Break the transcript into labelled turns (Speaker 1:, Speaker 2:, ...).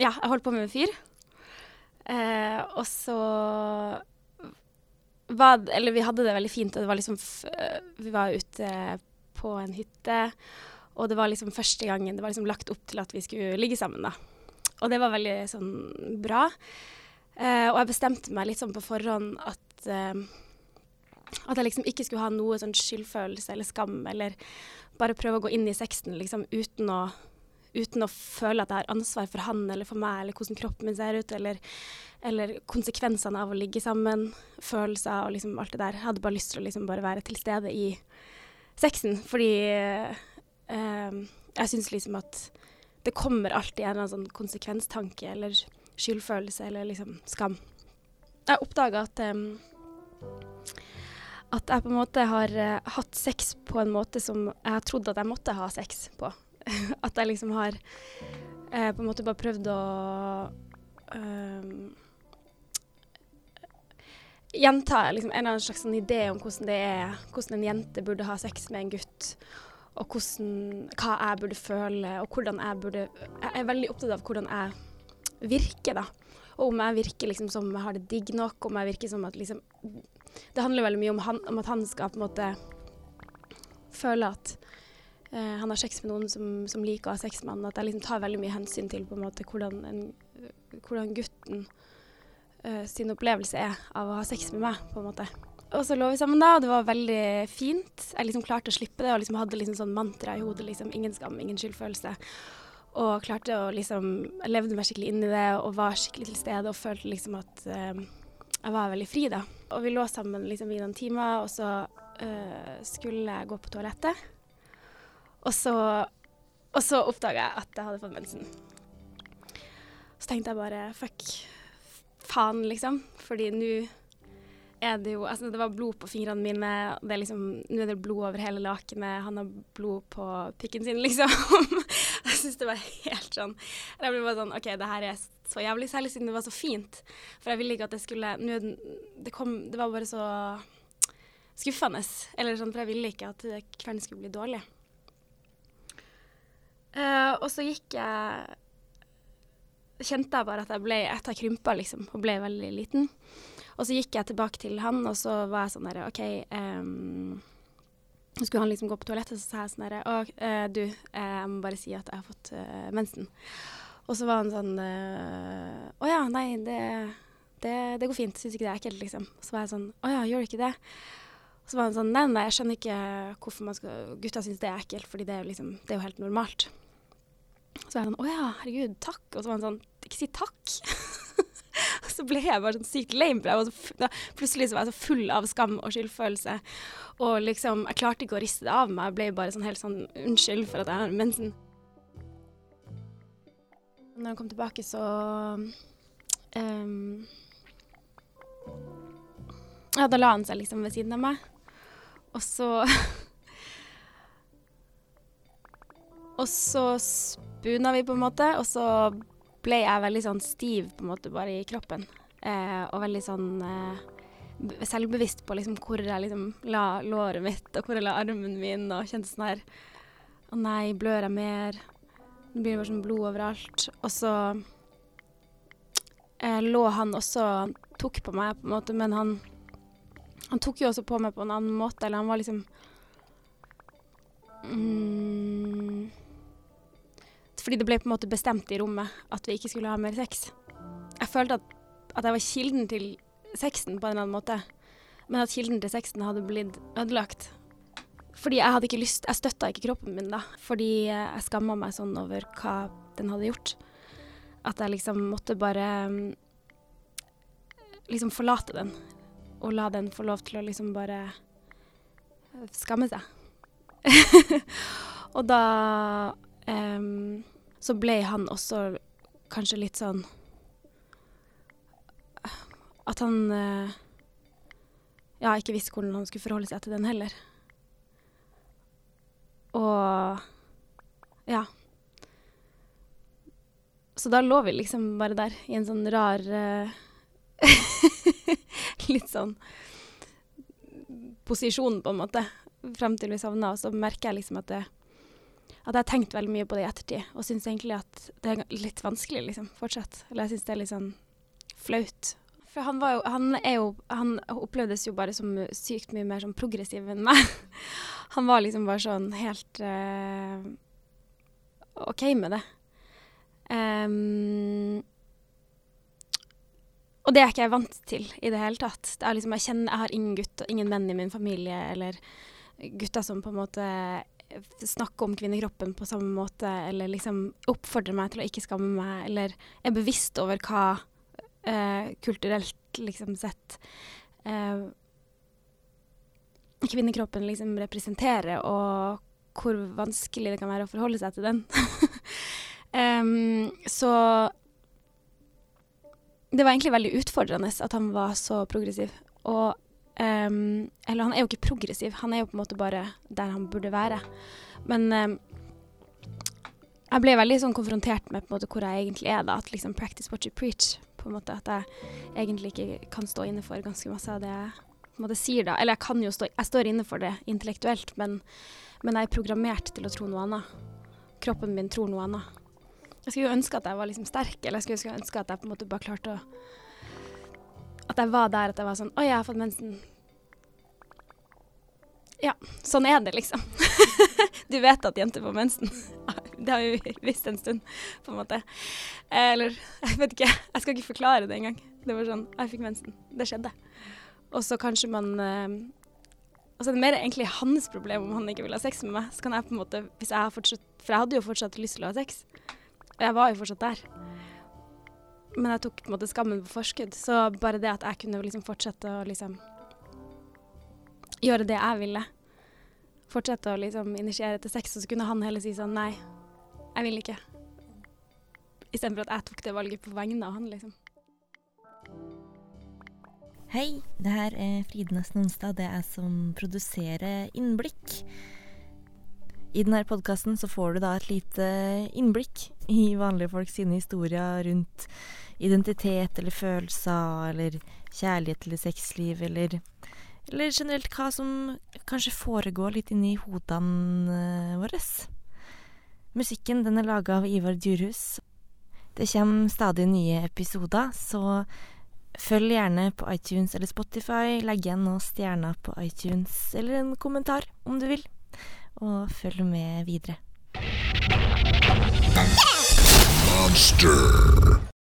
Speaker 1: Ja, jeg holdt på med en fyr. Eh, og så var det Eller vi hadde det veldig fint, og det var liksom f Vi var ute på en hytte, og det var liksom første gangen det var liksom lagt opp til at vi skulle ligge sammen, da. Og det var veldig sånn bra. Eh, og jeg bestemte meg litt sånn på forhånd at eh, at jeg liksom ikke skulle ha noe sånn skyldfølelse eller skam, eller bare prøve å gå inn i sexen liksom uten å, uten å føle at jeg har ansvar for han eller for meg, eller hvordan kroppen min ser ut, eller, eller konsekvensene av å ligge sammen, følelser og liksom alt det der. Jeg hadde bare lyst til å liksom bare være til stede i sexen, fordi eh, jeg syns liksom at det kommer alltid en sånn konsekvenstanke eller skyldfølelse eller liksom skam. Jeg oppdaga at um, at jeg på en måte har uh, hatt sex på en måte som jeg har trodd at jeg måtte ha sex på. at jeg liksom har eh, på en måte bare prøvd å um, Gjenta liksom, en eller annen slags sånn idé om hvordan det er, hvordan en jente burde ha sex med en gutt. Og hvordan, hva jeg burde føle, og hvordan jeg burde Jeg er veldig opptatt av hvordan jeg virker, da. Og om jeg virker liksom som jeg har det digg nok, om jeg virker som at liksom det handler veldig mye om, han, om, at han skal på en måte føle at uh, han har sex med noen som, som, liker å ha sex med han. At jeg liksom tar veldig mye hensyn til på en måte hvordan, en, hvordan gutten eh, sin opplevelse er av å ha sex med meg, på en måte. Og så lå vi sammen da, og det var veldig fint. Jeg liksom klarte å slippe det og liksom hadde liksom sånn mantra i hodet. liksom Ingen skam, ingen skyldfølelse. Og klarte å liksom Jeg levde meg skikkelig inn i det og var skikkelig til stede og følte liksom at eh, jeg var veldig fri, da. Og vi lå sammen liksom i noen timer, og så uh, skulle jeg gå på toalettet. Og så, og så oppdaga jeg at jeg hadde fått mensen. Så tenkte jeg bare fuck, faen, liksom. Fordi nå er det jo Altså, det var blod på fingrene mine. Det er liksom, Nå er det blod over hele lakenet. Han har blod på pikken sin, liksom. jeg syns det var helt sånn Jeg ble bare sånn OK, det her er så jævlig, særlig siden det var så fint. For jeg ville ikke at det skulle nå, det, kom, det var bare så skuffende. Eller sånn, for jeg ville ikke at kvelden skulle bli dårlig. Uh, og så gikk jeg Kjente jeg bare at jeg ble At jeg krympa, liksom, og ble veldig liten. Og så gikk jeg tilbake til han, og så var jeg sånn derre OK um, skulle han liksom gå på toalettet, så sa jeg sånn herre Å, uh, du, jeg må bare si at jeg har fått uh, mensen. Og så var han sånn øh, Å ja, nei, det, det, det går fint. Syns ikke det er ekkelt, liksom. Så var jeg sånn Å ja, gjør du ikke det? Så var han sånn Nei, nei, jeg skjønner ikke hvorfor man skal Gutta syns det er ekkelt, fordi det er liksom Det er jo helt normalt. Så var jeg sånn Å ja, herregud, takk. Og så var han sånn Ikke si takk. og så ble jeg bare sånn sykt lame, for så, da, plutselig så var jeg så full av skam og skyldfølelse. Og liksom Jeg klarte ikke å riste det av meg. Jeg ble bare sånn helt sånn Unnskyld for at jeg har mensen. Når han kom tilbake, så um, Ja, da la han seg liksom ved siden av meg. Og så Og så spuna vi, på en måte, og så ble jeg veldig sånn stiv på en måte bare i kroppen. Eh, og veldig sånn eh, selvbevisst på liksom hvor jeg liksom la låret mitt, og hvor jeg la armen min, og kjente sånn her Å nei, blør jeg mer? Det blir bare sånn blod overalt. Og så eh, lå han også tok på meg, på en måte, men han Han tok jo også på meg på en annen måte, eller han var liksom mm, Fordi det ble på en måte bestemt i rommet at vi ikke skulle ha mer sex. Jeg følte at, at jeg var kilden til sexen på en eller annen måte, men at kilden til sexen hadde blitt ødelagt. Fordi jeg hadde ikke lyst Jeg støtta ikke kroppen min da. Fordi jeg skamma meg sånn over hva den hadde gjort. At jeg liksom måtte bare liksom forlate den. Og la den få lov til å liksom bare skamme seg. og da um, så ble han også kanskje litt sånn At han uh, ja, ikke visste hvordan han skulle forholde seg til den heller. Og ja. Så da lå vi liksom bare der i en sånn rar uh, Litt sånn posisjon, på en måte, frem til vi savna. Og så merker jeg liksom at det at jeg har tenkt veldig mye på det i ettertid, og syns egentlig at det er litt vanskelig, liksom, fortsatt. Eller jeg syns det er litt sånn flaut. For han jo Han jo Han opplevdes jo bare som sykt mye mer sånn progressiv enn meg. Han var liksom bare sånn helt uh, OK med det. Um, og det er ikke jeg vant til i det hele tatt. Det liksom, jeg, kjenner, jeg har ingen gutt og ingen venn i min familie eller gutter som på en måte snakker om kvinnekroppen på samme måte, eller liksom oppfordrer meg til å ikke skamme meg, eller er bevisst over hva uh, kulturelt liksom sett uh, kvinnekroppen liksom representerer, og hvor vanskelig det kan være å forholde seg til den. um, så det var egentlig veldig utfordrende at han var så progressiv. Og um, Eller han er jo ikke progressiv, han er jo på en måte bare der han burde være. Men um, jeg ble veldig sånn konfrontert med måte hvor jeg egentlig er. da, At liksom practice what you preach. på en måte At jeg egentlig ikke kan stå inne for ganske masse av det jeg på en måte sier da. Eller jeg kan jo stå, jeg står inne for det intellektuelt, men, men jeg er programmert til å tro noe annet. Kroppen min tror noe annet. Jeg skulle jo ønske at jeg var liksom sterk, eller jeg skulle ønske at jeg på en måte bare klarte å At jeg var der at jeg var sånn Oi, jeg har fått mensen. Ja, sånn er det, liksom. du vet at jenter får mensen. det har vi visst en stund, på en måte. Eller jeg vet ikke, jeg skal ikke forklare det engang. Det var sånn Jeg fikk mensen. Det skjedde. Og så kanskje man uh, Altså det er mer egentlig hans problem om han ikke vil ha sex med meg. Så kan jeg på en måte, hvis jeg har fortsatt For jeg hadde jo fortsatt lyst til å ha sex. Jeg var jo fortsatt der. Men jeg tok på en måte skammen på forskudd. Så bare det at jeg kunne liksom fortsette å liksom gjøre det jeg ville, fortsette å liksom initiere til sex, så kunne han heller si sånn nei, jeg vil ikke. Istedenfor at jeg tok det valget på vegne av han, liksom.
Speaker 2: Hei, det her er Fride Nesten Onsdag. Det er jeg som produserer Innblikk. I denne podkasten så får du da et lite innblikk i vanlige folk sine historier rundt identitet eller følelser eller kjærlighet eller sexliv eller, eller generelt hva som kanskje foregår litt inni hodene eh, våre. Musikken den er laga av Ivar Djurhus. Det kommer stadig nye episoder, så følg gjerne på iTunes eller Spotify. Legg igjen noen stjerner på iTunes, eller en kommentar om du vil og følg med videre. Monster.